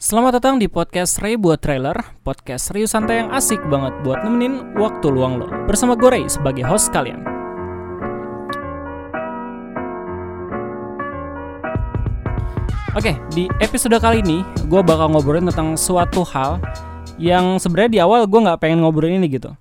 Selamat datang di podcast Ray buat trailer, podcast serius santai yang asik banget buat nemenin waktu luang lo. Bersama gue Ray sebagai host kalian. Oke, di episode kali ini gue bakal ngobrolin tentang suatu hal yang sebenarnya di awal gue nggak pengen ngobrolin ini gitu.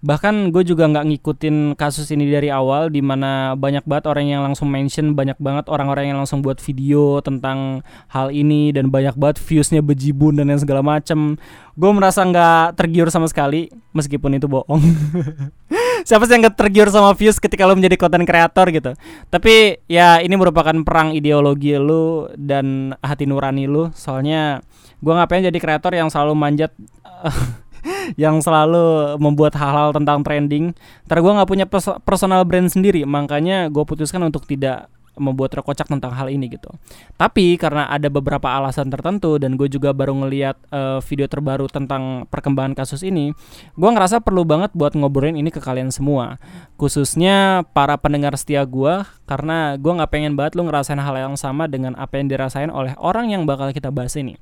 Bahkan gue juga nggak ngikutin kasus ini dari awal Di mana banyak banget orang yang langsung mention Banyak banget orang-orang yang langsung buat video tentang hal ini Dan banyak banget viewsnya bejibun dan yang segala macem. Gue merasa nggak tergiur sama sekali Meskipun itu bohong. Siapa sih yang gak tergiur sama views ketika lo menjadi konten kreator gitu? Tapi ya ini merupakan perang ideologi lo Dan hati nurani lo Soalnya gue nggak pengen jadi kreator yang selalu manjat yang selalu membuat hal-hal tentang trending. Ntar gue nggak punya personal brand sendiri, makanya gue putuskan untuk tidak membuat terkocak tentang hal ini gitu. Tapi karena ada beberapa alasan tertentu dan gue juga baru ngeliat uh, video terbaru tentang perkembangan kasus ini, gue ngerasa perlu banget buat ngobrolin ini ke kalian semua, khususnya para pendengar setia gue, karena gue nggak pengen banget lu ngerasain hal yang sama dengan apa yang dirasain oleh orang yang bakal kita bahas ini.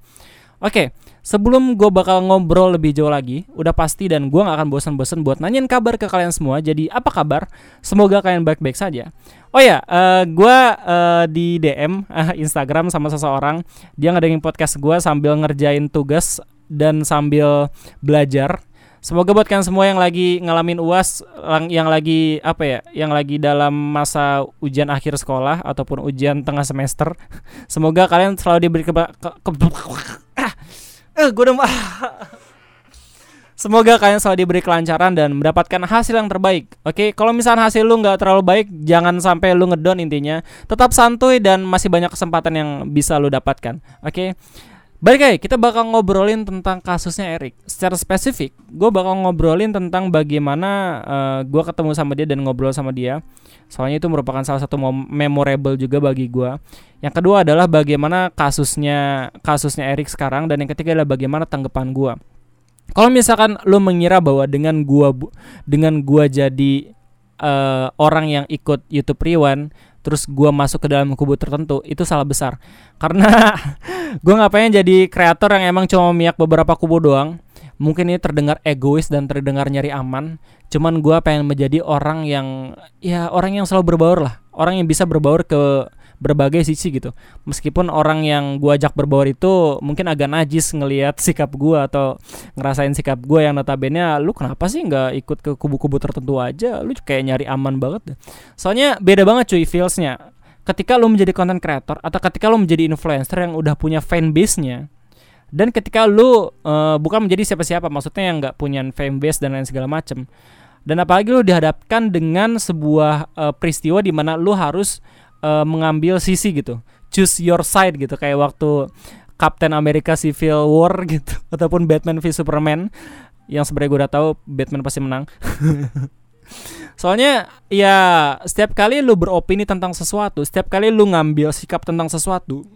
Oke, sebelum gue bakal ngobrol lebih jauh lagi, udah pasti dan gue gak akan bosan-bosan buat nanyain kabar ke kalian semua. Jadi apa kabar? Semoga kalian baik-baik saja. Oh ya, uh, eh, gue uh, di DM uh, Instagram sama seseorang, dia ngadain podcast gue sambil ngerjain tugas dan sambil belajar. Semoga buat kalian semua yang lagi ngalamin uas, yang lagi apa ya, yang lagi dalam masa ujian akhir sekolah ataupun ujian tengah semester, semoga kalian selalu diberi ke, ke, ke eh, gue udah Semoga kalian selalu diberi kelancaran dan mendapatkan hasil yang terbaik. Oke, kalau misalnya hasil lu nggak terlalu baik, jangan sampai lu ngedon intinya. Tetap santuy dan masih banyak kesempatan yang bisa lu dapatkan. Oke. Baik guys, kita bakal ngobrolin tentang kasusnya Erik. Secara spesifik, gue bakal ngobrolin tentang bagaimana uh, eh, gue ketemu sama dia dan ngobrol sama dia. Soalnya itu merupakan salah satu memorable juga bagi gue. Yang kedua adalah bagaimana kasusnya kasusnya Erik sekarang dan yang ketiga adalah bagaimana tanggapan gue. Kalau misalkan lo mengira bahwa dengan gue dengan gua jadi uh, orang yang ikut YouTube Rewan terus gue masuk ke dalam kubu tertentu itu salah besar. Karena gue nggak pengen jadi kreator yang emang cuma miak beberapa kubu doang. Mungkin ini terdengar egois dan terdengar nyari aman. Cuman gue pengen menjadi orang yang ya orang yang selalu berbaur lah. Orang yang bisa berbaur ke berbagai sisi gitu. Meskipun orang yang gua ajak berbaur itu mungkin agak najis ngelihat sikap gua atau ngerasain sikap gua yang notabene lu kenapa sih nggak ikut ke kubu-kubu tertentu aja? Lu kayak nyari aman banget deh. soalnya beda banget cuy feelsnya. Ketika lu menjadi content creator atau ketika lu menjadi influencer yang udah punya fanbase-nya dan ketika lu uh, bukan menjadi siapa-siapa maksudnya yang nggak punya fanbase dan lain segala macem. Dan apalagi lu dihadapkan dengan sebuah uh, peristiwa di mana lu harus uh, mengambil sisi gitu choose your side gitu kayak waktu Captain America Civil War gitu ataupun Batman v Superman yang sebenarnya gue udah tahu Batman pasti menang Soalnya ya setiap kali lu beropini tentang sesuatu, setiap kali lu ngambil sikap tentang sesuatu,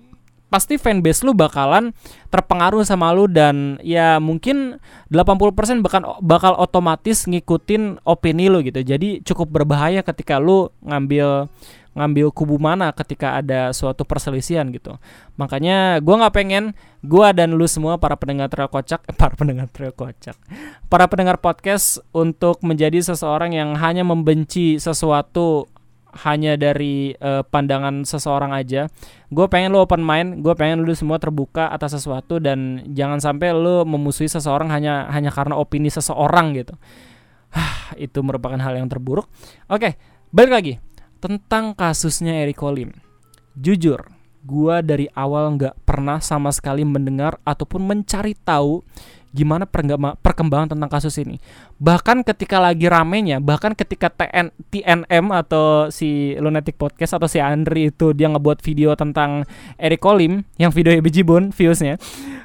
pasti fanbase lu bakalan terpengaruh sama lu dan ya mungkin 80% bahkan bakal otomatis ngikutin opini lu gitu. Jadi cukup berbahaya ketika lu ngambil ngambil kubu mana ketika ada suatu perselisihan gitu. Makanya gue nggak pengen gue dan lu semua para pendengar trail kocak, eh, para pendengar trail kocak, para pendengar podcast untuk menjadi seseorang yang hanya membenci sesuatu hanya dari uh, pandangan seseorang aja. Gue pengen lu open mind, gue pengen lu semua terbuka atas sesuatu dan jangan sampai lu memusuhi seseorang hanya hanya karena opini seseorang gitu. itu merupakan hal yang terburuk. Oke, balik lagi tentang kasusnya Eric Colim. Jujur, gua dari awal nggak pernah sama sekali mendengar ataupun mencari tahu gimana perkembangan tentang kasus ini. Bahkan ketika lagi ramenya, bahkan ketika TN, TNM atau si Lunatic Podcast atau si Andri itu dia ngebuat video tentang Eric Colim yang video Bejibun viewsnya,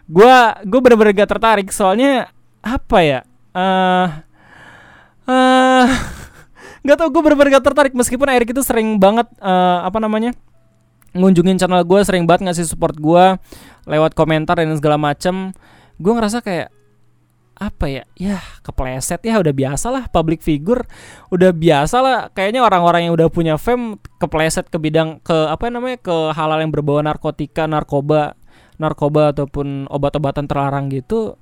gue gue bener-bener gak tertarik soalnya apa ya? Uh, uh, nggak tau gue bener-bener gak tertarik. Meskipun Erik itu sering banget uh, apa namanya ngunjungin channel gue sering banget ngasih support gue lewat komentar dan segala macem gue ngerasa kayak apa ya ya kepleset. Ya udah biasa lah public figure. Udah biasa lah kayaknya orang-orang yang udah punya fame kepleset ke bidang ke apa namanya ke hal-hal yang berbau narkotika narkoba narkoba ataupun obat-obatan terlarang gitu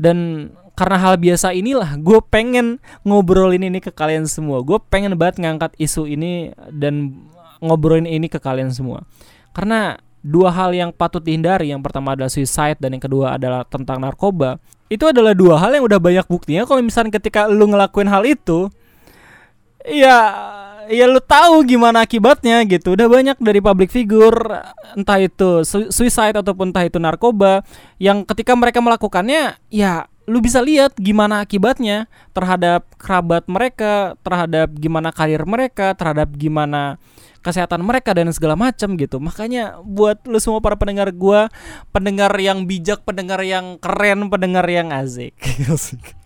dan karena hal biasa inilah gue pengen ngobrolin ini ke kalian semua. Gue pengen banget ngangkat isu ini dan ngobrolin ini ke kalian semua. Karena dua hal yang patut dihindari yang pertama adalah suicide dan yang kedua adalah tentang narkoba itu adalah dua hal yang udah banyak buktinya. Kalau misalnya ketika lu ngelakuin hal itu ya ya lu tahu gimana akibatnya gitu udah banyak dari public figure entah itu suicide ataupun entah itu narkoba yang ketika mereka melakukannya ya lu bisa lihat gimana akibatnya terhadap kerabat mereka, terhadap gimana karir mereka, terhadap gimana kesehatan mereka dan segala macam gitu. Makanya buat lu semua para pendengar gua, pendengar yang bijak, pendengar yang keren, pendengar yang asik.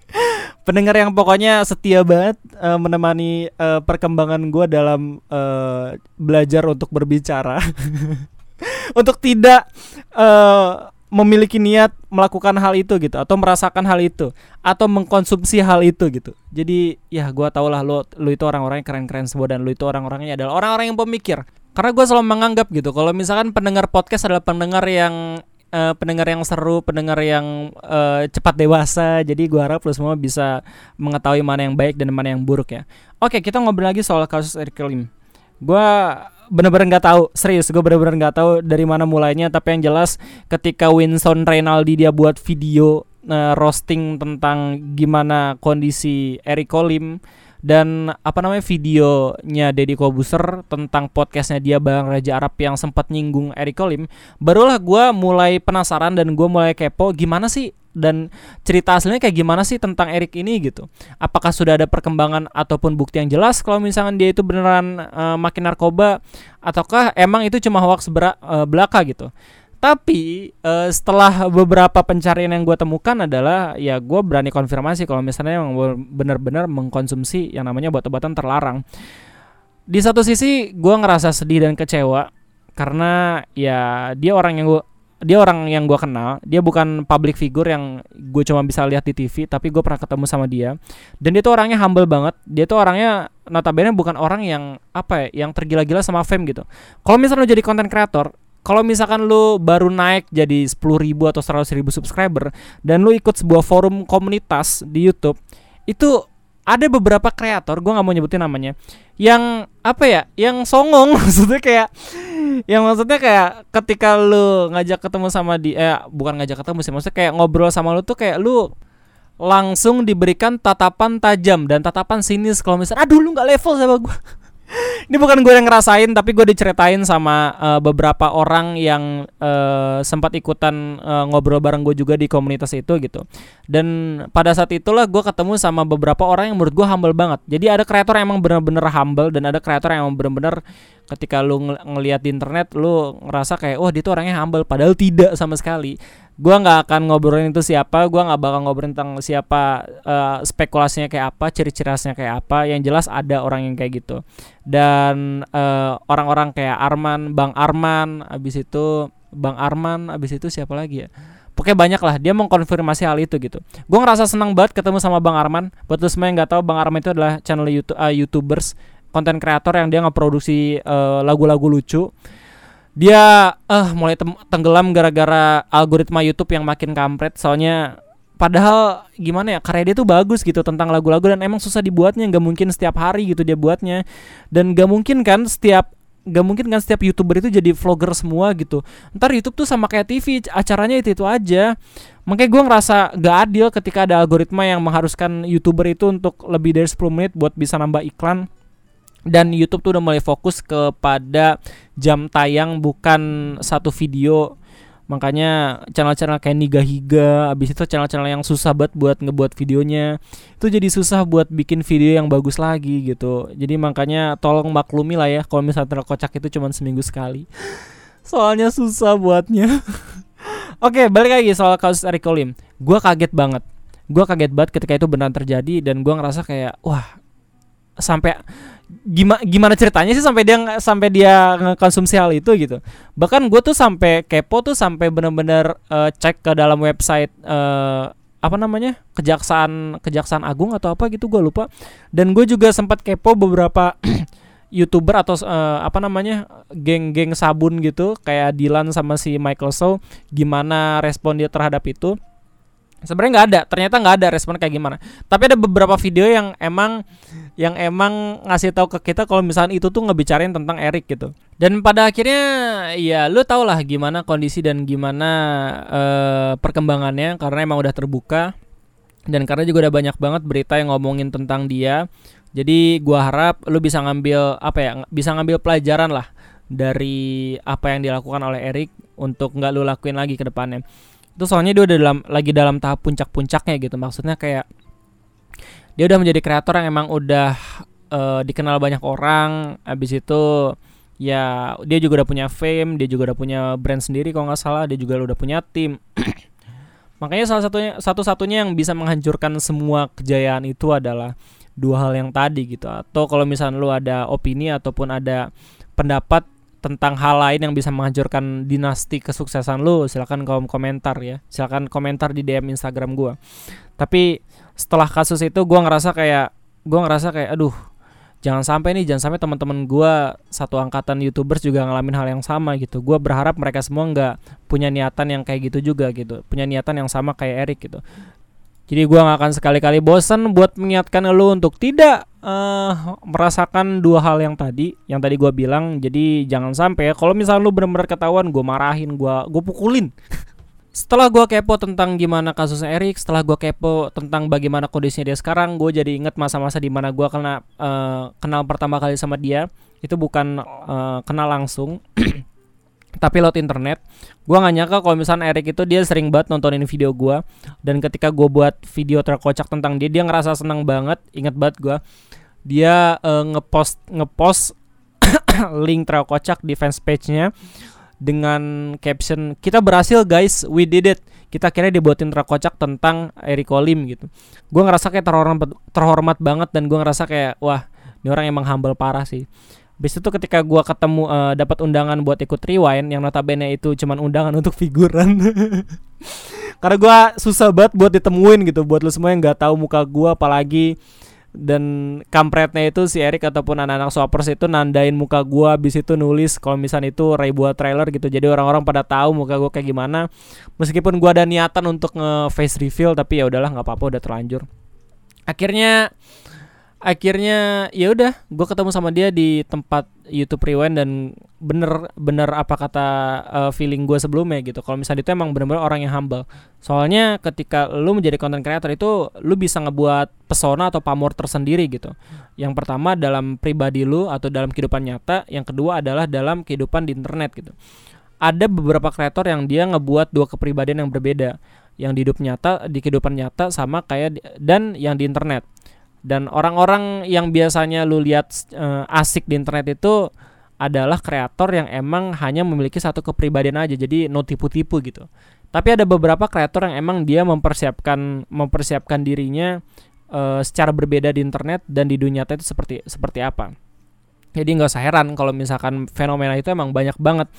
pendengar yang pokoknya setia banget uh, menemani uh, perkembangan gua dalam uh, belajar untuk berbicara. untuk tidak uh, memiliki niat melakukan hal itu gitu atau merasakan hal itu atau mengkonsumsi hal itu gitu jadi ya gue tau lah lo lo itu orang-orang yang keren-keren semua dan lo itu orang-orangnya adalah orang-orang yang pemikir karena gue selalu menganggap gitu kalau misalkan pendengar podcast adalah pendengar yang uh, pendengar yang seru pendengar yang uh, cepat dewasa. Jadi gue harap lo semua bisa mengetahui mana yang baik dan mana yang buruk ya. Oke kita ngobrol lagi soal kasus Eric Lim gue bener-bener nggak tahu serius gue bener-bener nggak tahu dari mana mulainya. Tapi yang jelas ketika Winston Reynaldi dia buat video uh, roasting tentang gimana kondisi Eric Colim dan apa namanya videonya Deddy Kobuser tentang podcastnya dia Bang Raja Arab yang sempat nyinggung Eric Colim barulah gue mulai penasaran dan gue mulai kepo gimana sih dan cerita aslinya kayak gimana sih tentang Erik ini gitu. Apakah sudah ada perkembangan ataupun bukti yang jelas kalau misalkan dia itu beneran uh, makin narkoba ataukah emang itu cuma hoax uh, belaka gitu. Tapi uh, setelah beberapa pencarian yang gue temukan adalah ya gue berani konfirmasi kalau misalnya emang benar-benar mengkonsumsi yang namanya obat-obatan terlarang. Di satu sisi gue ngerasa sedih dan kecewa karena ya dia orang yang gue dia orang yang gue kenal. Dia bukan public figure yang gue cuma bisa lihat di TV tapi gue pernah ketemu sama dia. Dan dia tuh orangnya humble banget. Dia tuh orangnya notabene bukan orang yang apa ya yang tergila-gila sama fame gitu. Kalau misalnya lo jadi content creator kalau misalkan lu baru naik jadi 10 ribu atau 100 ribu subscriber dan lu ikut sebuah forum komunitas di YouTube itu ada beberapa kreator gue nggak mau nyebutin namanya yang apa ya yang songong. Maksudnya kayak yang maksudnya kayak ketika lu ngajak ketemu sama dia eh bukan ngajak ketemu sih maksudnya kayak ngobrol sama lu tuh kayak lu langsung diberikan tatapan tajam dan tatapan sinis. Kalau misalnya aduh lu nggak level sama gue ini bukan gue yang ngerasain tapi gue diceritain sama uh, beberapa orang yang uh, sempat ikutan uh, ngobrol bareng gue juga di komunitas itu gitu. Dan pada saat itulah gue ketemu sama beberapa orang yang menurut gue humble banget. Jadi ada kreator yang emang bener-bener humble dan ada kreator yang emang bener-bener ketika lu ng ngelihat di internet lu ngerasa kayak oh dia tuh orangnya humble. Padahal tidak sama sekali. Gua nggak akan ngobrolin itu siapa gua nggak bakal ngobrolin tentang siapa uh, spekulasinya kayak apa ciri-ciri khasnya kayak apa. Yang jelas ada orang yang kayak gitu. Dan eh, orang-orang kayak Arman Bang Arman abis itu Bang Arman abis itu siapa lagi ya? Pokoknya banyak lah dia mengkonfirmasi hal itu gitu. Gue ngerasa senang banget ketemu sama Bang Arman. Buat lo semua yang nggak tahu Bang Arman itu adalah channel YouTube uh, YouTubers konten kreator yang dia ngeproduksi uh, lagu-lagu lucu. Dia eh uh, mulai tenggelam gara-gara algoritma YouTube yang makin kampret. Soalnya padahal gimana ya karya dia tuh bagus gitu tentang lagu-lagu dan emang susah dibuatnya. Nggak mungkin setiap hari gitu dia buatnya. Dan nggak mungkin kan setiap nggak mungkin kan setiap youtuber itu jadi vlogger semua gitu. Ntar YouTube tuh sama kayak TV acaranya itu itu aja. Makanya gue ngerasa gak adil ketika ada algoritma yang mengharuskan youtuber itu untuk lebih dari 10 menit buat bisa nambah iklan dan YouTube tuh udah mulai fokus kepada jam tayang bukan satu video. Makanya channel-channel kayak Niga Higa abis itu channel-channel yang susah banget buat ngebuat videonya. Itu jadi susah buat bikin video yang bagus lagi gitu. Jadi makanya tolong maklumi lah ya kalau misalnya terkocak itu cuma seminggu sekali. Soalnya susah buatnya. Oke balik lagi soal kasus Eric Colim. Gue kaget banget. Gue kaget banget ketika itu benar terjadi dan gue ngerasa kayak wah sampai gimana gimana ceritanya sih sampai dia sampai dia ngekonsumsi hal itu gitu? Bahkan gue tuh sampai kepo tuh sampai bener-bener uh, cek ke dalam website uh, apa namanya kejaksaan kejaksaan agung atau apa gitu gue lupa. Dan gue juga sempat kepo beberapa youtuber atau uh, apa namanya geng-geng sabun gitu kayak Dylan sama si Michael Sow gimana respon dia terhadap itu sebenarnya nggak ada ternyata nggak ada respon kayak gimana. Tapi ada beberapa video yang emang yang emang ngasih tahu ke kita kalau misalnya itu tuh ngebicarain tentang Eric gitu. Dan pada akhirnya ya lu tau lah gimana kondisi dan gimana uh, perkembangannya karena emang udah terbuka. Dan karena juga udah banyak banget berita yang ngomongin tentang dia. Jadi gua harap lu bisa ngambil apa ya bisa ngambil pelajaran lah dari apa yang dilakukan oleh Erik untuk nggak lu lakuin lagi ke depannya. Itu soalnya dia udah dalam lagi dalam tahap puncak-puncaknya gitu. Maksudnya kayak dia udah menjadi kreator yang emang udah uh, dikenal banyak orang. Habis itu ya dia juga udah punya fame, dia juga udah punya brand sendiri kalau nggak salah, dia juga udah punya tim. Makanya salah satunya satu-satunya yang bisa menghancurkan semua kejayaan itu adalah dua hal yang tadi gitu atau kalau misalnya lu ada opini ataupun ada pendapat tentang hal lain yang bisa menghancurkan dinasti kesuksesan lu silakan kolom komentar ya. Silakan komentar di DM Instagram gua. Tapi setelah kasus itu gua ngerasa kayak gua ngerasa kayak aduh jangan sampai nih jangan sampai teman-teman gua satu angkatan youtubers juga ngalamin hal yang sama gitu. Gua berharap mereka semua nggak punya niatan yang kayak gitu juga gitu. Punya niatan yang sama kayak Eric gitu jadi gue gak akan sekali-kali bosan buat mengingatkan lo untuk tidak uh, merasakan dua hal yang tadi, yang tadi gue bilang. Jadi jangan sampai ya, kalau misalnya lo benar-benar ketahuan, gue marahin, gue gue pukulin. setelah gue kepo tentang gimana kasusnya Erik, setelah gue kepo tentang bagaimana kondisinya dia sekarang, gue jadi inget masa-masa di mana gue kena uh, kenal pertama kali sama dia. Itu bukan uh, kenal langsung. tapi lewat internet gue nggak nyangka kalau misalnya Erik itu dia sering banget nontonin video gue dan ketika gue buat video terkocak tentang dia dia ngerasa senang banget. Inget banget gue dia uh, ngepost ngepost link terkocak di fans page-nya dengan caption kita berhasil guys. We did it. Kita kira dibuatin terkocak tentang Erik Olim gitu. Gue ngerasa kayak terhormat terhormat banget dan gue ngerasa kayak wah ini orang emang humble parah sih Bis itu ketika gua ketemu uh, dapat undangan buat ikut rewind yang notabene itu cuman undangan untuk figuran. Karena gua susah banget buat ditemuin gitu buat lo semua yang nggak tahu muka gua apalagi. Dan kampretnya itu si Erik ataupun anak-anak swappers itu nandain muka gua habis itu nulis kalau misalnya itu Ray buat trailer gitu. Jadi orang-orang pada tahu muka gua kayak gimana. Meskipun gua ada niatan untuk nge face reveal tapi ya udahlah nggak apa-apa udah terlanjur. Akhirnya akhirnya ya udah gue ketemu sama dia di tempat YouTube Rewind dan bener bener apa kata uh, feeling gue sebelumnya gitu. Kalau misalnya itu emang bener-bener orang yang humble. Soalnya ketika lu menjadi content creator itu lu bisa ngebuat pesona atau pamor tersendiri gitu. Yang pertama dalam pribadi lu atau dalam kehidupan nyata yang kedua adalah dalam kehidupan di internet gitu. Ada beberapa kreator yang dia ngebuat dua kepribadian yang berbeda. Yang di hidup nyata di kehidupan nyata sama kayak di, dan yang di internet dan orang-orang yang biasanya lu lihat uh, asik di internet itu adalah kreator yang emang hanya memiliki satu kepribadian aja jadi no tipu-tipu gitu. Tapi ada beberapa kreator yang emang dia mempersiapkan mempersiapkan dirinya uh, secara berbeda di internet dan di dunia nyata itu seperti seperti apa. Jadi nggak usah heran kalau misalkan fenomena itu emang banyak banget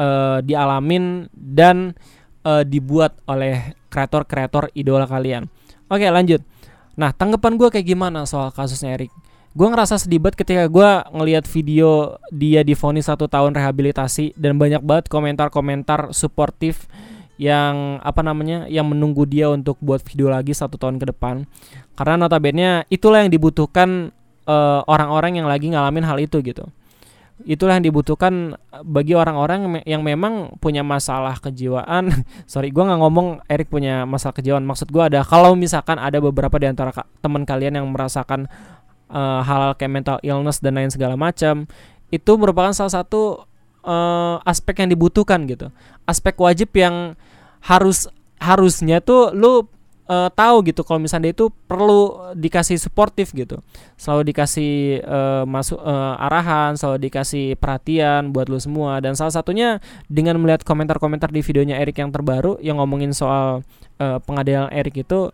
uh, dialamin dan uh, dibuat oleh kreator-kreator idola kalian. Oke lanjut Nah, tanggapan gue kayak gimana soal kasusnya Erik? Gue ngerasa sedih banget ketika gue ngelihat video dia difonis satu tahun rehabilitasi dan banyak banget komentar-komentar suportif yang apa namanya yang menunggu dia untuk buat video lagi satu tahun ke depan karena notabene itulah yang dibutuhkan eh, orang-orang uh, yang lagi ngalamin hal itu gitu itulah yang dibutuhkan eh, bagi orang-orang yang memang punya masalah kejiwaan. Sorry, gue nggak ngomong Erik punya masalah kejiwaan. Maksud gue ada kalau misalkan ada beberapa di antara teman kalian yang merasakan uh, hal-hal kayak mental illness dan lain segala macam, itu merupakan salah satu uh, aspek yang dibutuhkan gitu. Aspek wajib yang harus harusnya tuh lu uh, tahu gitu kalau misalnya dia itu perlu dikasih suportif gitu. Selalu dikasih uh, masuk uh, arahan selalu dikasih perhatian buat lo semua. Dan salah satunya dengan melihat komentar-komentar di videonya Erik yang terbaru yang ngomongin soal uh, pengadilan Erik itu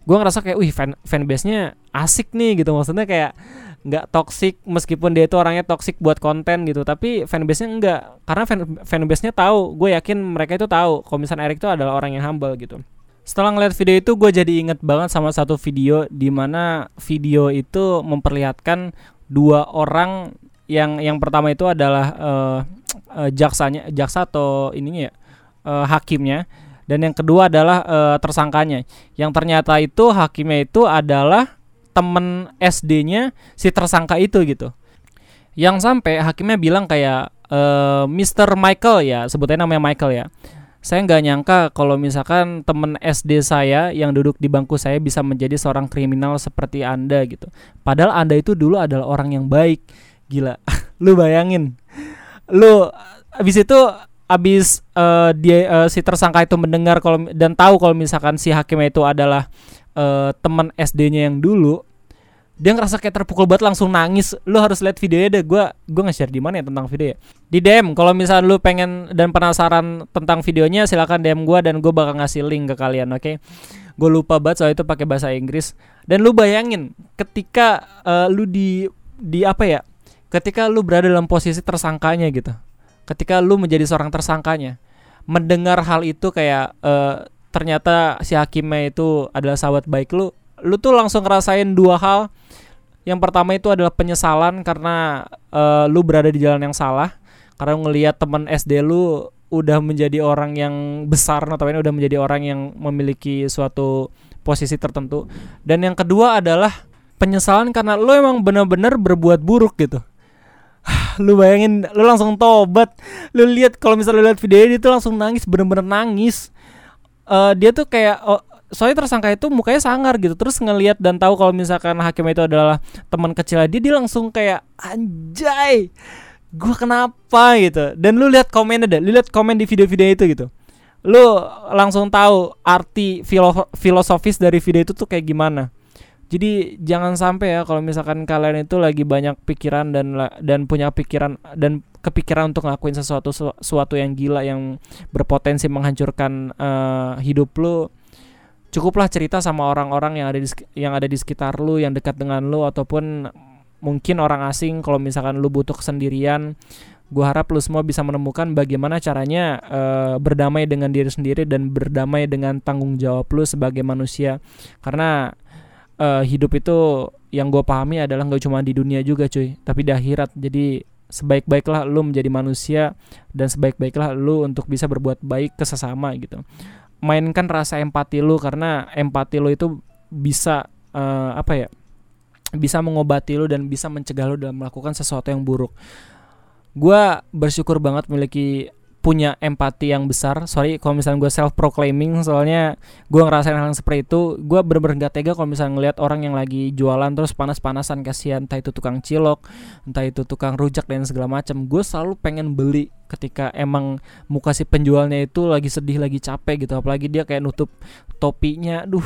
gue ngerasa kayak wih fan fanbase nya asik nih gitu. Maksudnya kayak nggak toxic meskipun dia itu orangnya toxic buat konten gitu tapi fanbase nya enggak. Karena fan fanbase nya tahu gue yakin mereka itu tahu kalau misalnya Erik itu adalah orang yang humble gitu setelah ngeliat video itu gue jadi inget banget sama satu video di mana video itu memperlihatkan dua orang yang yang pertama itu adalah uh, uh, jaksanya jaksa atau ininya ya uh, hakimnya. Dan yang kedua adalah uh, tersangkanya. Yang ternyata itu hakimnya itu adalah temen SD-nya si tersangka itu gitu. Yang sampai hakimnya bilang kayak uh, Mr. Michael ya sebutnya namanya Michael ya saya nggak nyangka kalau misalkan temen SD saya yang duduk di bangku saya bisa menjadi seorang kriminal seperti anda gitu. Padahal anda itu dulu adalah orang yang baik. Gila, lu bayangin, lu abis itu abis uh, dia uh, si tersangka itu mendengar kalau dan tahu kalau misalkan si hakimnya itu adalah uh, teman SD-nya yang dulu, dia ngerasa kayak terpukul banget langsung nangis. Lu harus lihat videonya deh. Gue gue nge-share di mana ya tentang video ya? Di DM kalau misalnya lu pengen dan penasaran tentang videonya silakan DM gue dan gue bakal ngasih link ke kalian oke? Okay? gue lupa banget soal itu pakai bahasa Inggris. Dan lu bayangin ketika uh, lu di di apa ya? Ketika lu berada dalam posisi tersangkanya gitu. Ketika lu menjadi seorang tersangkanya. Mendengar hal itu kayak uh, ternyata si hakimnya itu adalah sahabat baik lu lu tuh langsung ngerasain dua hal. Yang pertama itu adalah penyesalan karena uh, lu berada di jalan yang salah. Karena ngelihat teman SD lu udah menjadi orang yang besar ini udah menjadi orang yang memiliki suatu posisi tertentu. Dan yang kedua adalah penyesalan karena lu emang benar-benar berbuat buruk gitu. lu bayangin lu langsung tobat. Lu lihat kalau misalnya lu lihat video dia tuh langsung nangis bener-bener nangis. Uh, dia tuh kayak oh, soalnya tersangka itu mukanya sangar gitu terus ngelihat dan tahu kalau misalkan hakim itu adalah teman kecil dia dia langsung kayak anjay gua kenapa? gitu. Dan lu lihat komennya deh lu lihat komen di video-video itu gitu. Lu langsung tahu arti filosofis dari video itu tuh kayak gimana. Jadi jangan sampai ya kalau misalkan kalian itu lagi banyak pikiran dan dan punya pikiran dan kepikiran untuk ngelakuin sesuatu sesuatu yang gila yang berpotensi menghancurkan uh, hidup lu cukuplah cerita sama orang-orang yang ada di yang ada di sekitar lu yang dekat dengan lu ataupun mungkin orang asing kalau misalkan lu butuh kesendirian gua harap lu semua bisa menemukan bagaimana caranya uh, berdamai dengan diri sendiri dan berdamai dengan tanggung jawab lu sebagai manusia. Karena uh, hidup itu yang gue pahami adalah nggak cuma di dunia juga cuy tapi di akhirat. Jadi sebaik-baiklah lu menjadi manusia dan sebaik-baiklah lu untuk bisa berbuat baik ke sesama gitu mainkan rasa empati lu karena empati lu itu bisa uh, apa ya bisa mengobati lu dan bisa mencegah lu dalam melakukan sesuatu yang buruk. Gua bersyukur banget memiliki punya empati yang besar. Sorry kalau misalnya gue self proclaiming soalnya gue ngerasain hal yang seperti itu gue bener-bener gak tega kalau misalnya ngeliat orang yang lagi jualan terus panas-panasan kasihan entah itu tukang cilok entah itu tukang rujak dan segala macam gue selalu pengen beli ketika emang muka si penjualnya itu lagi sedih lagi capek gitu. Apalagi dia kayak nutup topinya. Duh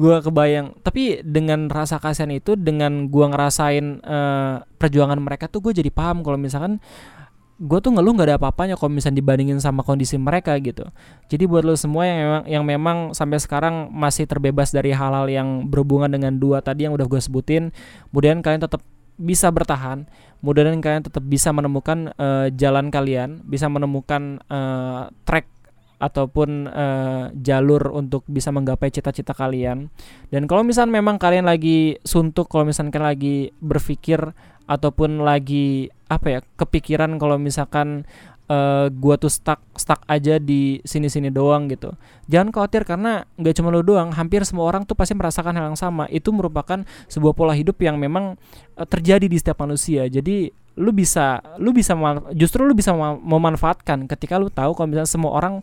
gue kebayang. Tapi dengan rasa kasihan itu dengan gue ngerasain uh, perjuangan mereka tuh gue jadi paham kalau misalkan gue tuh ngeluh nggak ada apa-apanya kalau misalnya dibandingin sama kondisi mereka gitu. Jadi buat lo semua yang memang yang memang sampai sekarang masih terbebas dari hal-hal yang berhubungan dengan dua tadi yang udah gue sebutin, kemudian kalian tetap bisa bertahan, mudah-mudahan kalian tetap bisa menemukan uh, jalan kalian, bisa menemukan uh, track ataupun uh, jalur untuk bisa menggapai cita-cita kalian. Dan kalau misalnya memang kalian lagi suntuk, kalau misalnya kalian lagi berpikir ataupun lagi apa ya kepikiran kalau misalkan uh, gua tuh stuck stuck aja di sini-sini doang gitu. Jangan khawatir karena nggak cuma lo doang, hampir semua orang tuh pasti merasakan hal yang sama. Itu merupakan sebuah pola hidup yang memang uh, terjadi di setiap manusia. Jadi lu bisa lu bisa justru lu bisa memanfaatkan ketika lu tahu kalau misalnya semua orang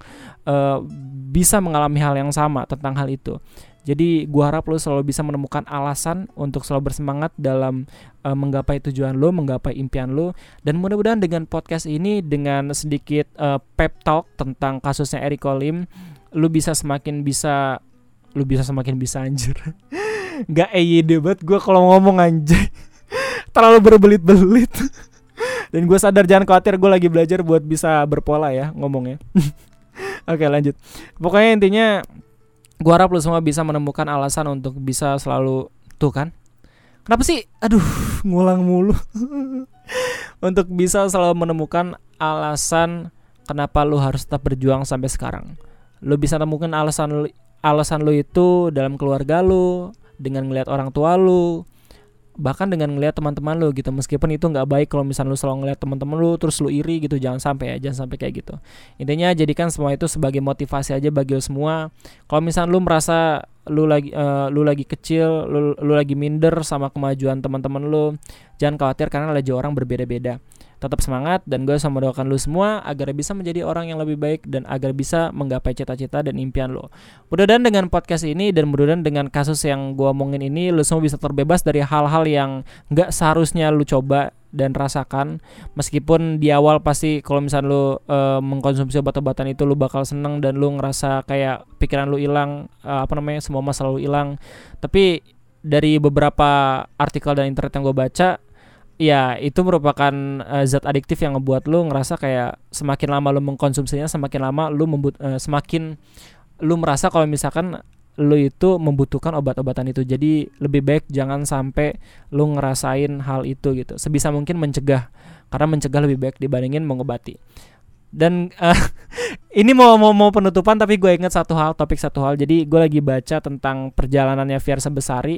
uh, bisa mengalami hal yang sama tentang hal itu. Jadi gua harap lo selalu bisa menemukan alasan untuk selalu bersemangat dalam uh, menggapai tujuan lo, menggapai impian lo dan mudah-mudahan dengan podcast ini dengan sedikit uh, pep talk tentang kasusnya Eric Olim, lu bisa semakin bisa lu bisa semakin bisa anjir. Gak EYD banget gue kalau ngomong anjay. Terlalu berbelit-belit. Dan gue sadar jangan khawatir gue lagi belajar buat bisa berpola ya ngomongnya. Oke lanjut. Pokoknya intinya Gua harap lu semua bisa menemukan alasan untuk bisa selalu tuh kan. Kenapa sih? Aduh, ngulang mulu. untuk bisa selalu menemukan alasan kenapa lu harus tetap berjuang sampai sekarang. Lu bisa temukan alasan lu, alasan lu itu dalam keluarga lu, dengan ngelihat orang tua lu, bahkan dengan ngelihat teman-teman lu gitu meskipun itu nggak baik kalau misalnya lu selalu ngelihat teman-teman lu terus lu iri gitu jangan sampai ya jangan sampai kayak gitu. Intinya jadikan semua itu sebagai motivasi aja bagi lu semua. Kalau misalnya lu merasa lu lagi uh, lu lagi kecil lu, lu lagi minder sama kemajuan teman-teman lu jangan khawatir karena lagi orang berbeda-beda tetap semangat dan gue sama doakan lu semua agar bisa menjadi orang yang lebih baik dan agar bisa menggapai cita-cita dan impian lo. Mudah-mudahan dengan podcast ini dan mudah-mudahan dengan kasus yang gue omongin ini lu semua bisa terbebas dari hal-hal yang nggak seharusnya lu coba dan rasakan meskipun di awal pasti kalau misalnya lu uh, mengkonsumsi obat-obatan itu lu bakal seneng dan lu ngerasa kayak pikiran lu hilang uh, apa namanya semua masalah lu hilang tapi dari beberapa artikel dan internet yang gue baca ya itu merupakan uh, zat adiktif yang ngebuat lu ngerasa kayak semakin lama lu mengkonsumsinya semakin lama lu membut uh, semakin lu merasa kalau misalkan lu itu membutuhkan obat-obatan itu. Jadi lebih baik jangan sampai lu ngerasain hal itu gitu. Sebisa mungkin mencegah karena mencegah lebih baik dibandingin mengobati. Dan uh, ini mau mau mau penutupan tapi gue inget satu hal topik satu hal. Jadi gue lagi baca tentang perjalanannya Fiersa Besari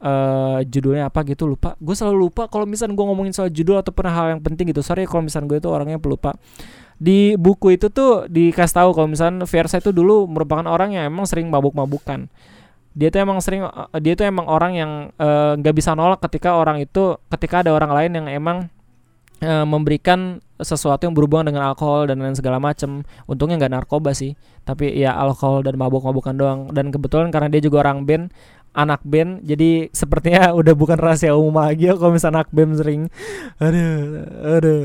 uh, judulnya apa gitu lupa. Gue selalu lupa kalau misalnya gue ngomongin soal judul atau pernah hal yang penting gitu. Sorry kalau misalnya gue itu orangnya pelupa. Di buku itu tuh dikasih tahu kalau misalnya Versa itu dulu merupakan orang yang emang sering mabuk-mabukan. Dia tuh emang sering uh, dia tuh emang orang yang eh, nggak uh, bisa nolak ketika orang itu ketika ada orang lain yang emang uh, memberikan sesuatu yang berhubungan dengan alkohol dan lain segala macam untungnya nggak narkoba sih tapi ya alkohol dan mabuk-mabukan doang. Dan kebetulan karena dia juga orang band anak band jadi sepertinya udah bukan rahasia umum lagi ya kalau misalnya anak band sering aduh aduh.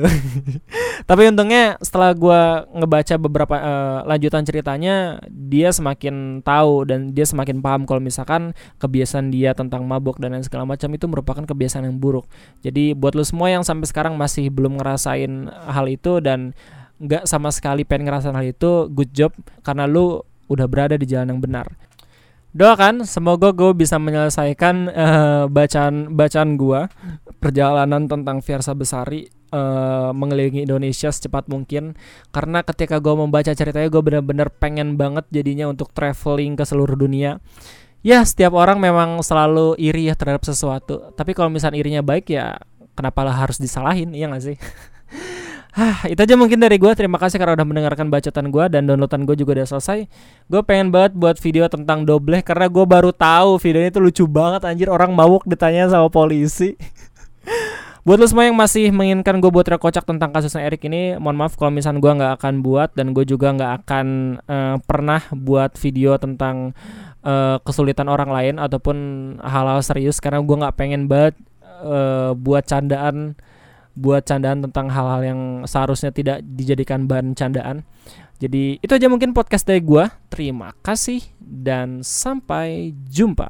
Tapi untungnya setelah gue ngebaca beberapa uh, lanjutan ceritanya dia semakin tahu dan dia semakin paham kalau misalkan kebiasaan dia tentang mabuk dan lain segala macam itu merupakan kebiasaan yang buruk. Jadi buat lo semua yang sampai sekarang masih belum ngerasain hal itu dan nggak sama sekali pengen ngerasain hal itu good job karena lu udah berada di jalan yang benar doakan semoga gue bisa menyelesaikan uh, bacaan bacaan gue perjalanan tentang Fiersa Besari uh, mengelilingi Indonesia secepat mungkin. Karena ketika gue membaca ceritanya gue bener-bener pengen banget jadinya untuk traveling ke seluruh dunia. Ya setiap orang memang selalu iri ya terhadap sesuatu. Tapi kalau misalnya irinya baik ya kenapa lah harus disalahin iya gak sih Hah, itu aja mungkin dari gue. Terima kasih karena udah mendengarkan bacotan gue dan downloadan gue juga udah selesai. Gue pengen banget buat video tentang dobleh karena gue baru tahu videonya itu lucu banget anjir orang mabuk ditanya sama polisi. buat lo semua yang masih menginginkan gue buat rekocak tentang kasusnya Erik ini, mohon maaf kalau misalnya gue nggak akan buat dan gue juga nggak akan uh, pernah buat video tentang uh, kesulitan orang lain ataupun hal-hal serius karena gue nggak pengen banget uh, buat candaan buat candaan tentang hal-hal yang seharusnya tidak dijadikan bahan candaan. Jadi itu aja mungkin podcast dari gue. Terima kasih dan sampai jumpa.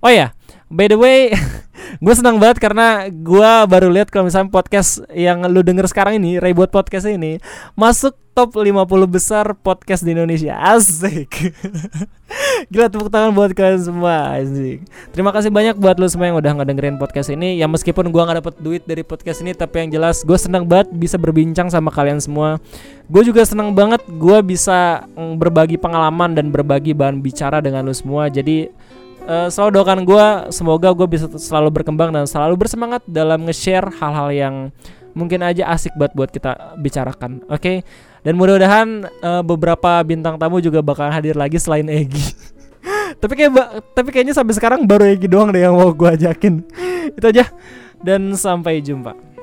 Oh ya, by the way, gue senang banget karena gue baru lihat kalau misalnya podcast yang lu denger sekarang ini, Reboot Podcast ini masuk top 50 besar podcast di Indonesia. Asik. Gila tepuk tangan buat kalian semua. Asik. Terima kasih banyak buat lu semua yang udah ngedengerin podcast ini. Ya meskipun gua nggak dapet duit dari podcast ini, tapi yang jelas gue senang banget bisa berbincang sama kalian semua. Gue juga senang banget gue bisa mm, berbagi pengalaman dan berbagi bahan bicara dengan lu semua. Jadi uh, selalu doakan gue semoga gue bisa selalu berkembang dan selalu bersemangat dalam nge-share hal-hal yang mungkin aja asik buat buat kita bicarakan. Oke. Okay? Dan mudah-mudahan uh, beberapa bintang tamu juga bakal hadir lagi selain Egi. tapi kayak tapi kayaknya sampai sekarang baru Egi doang deh yang mau gue ajakin. Itu aja dan sampai jumpa.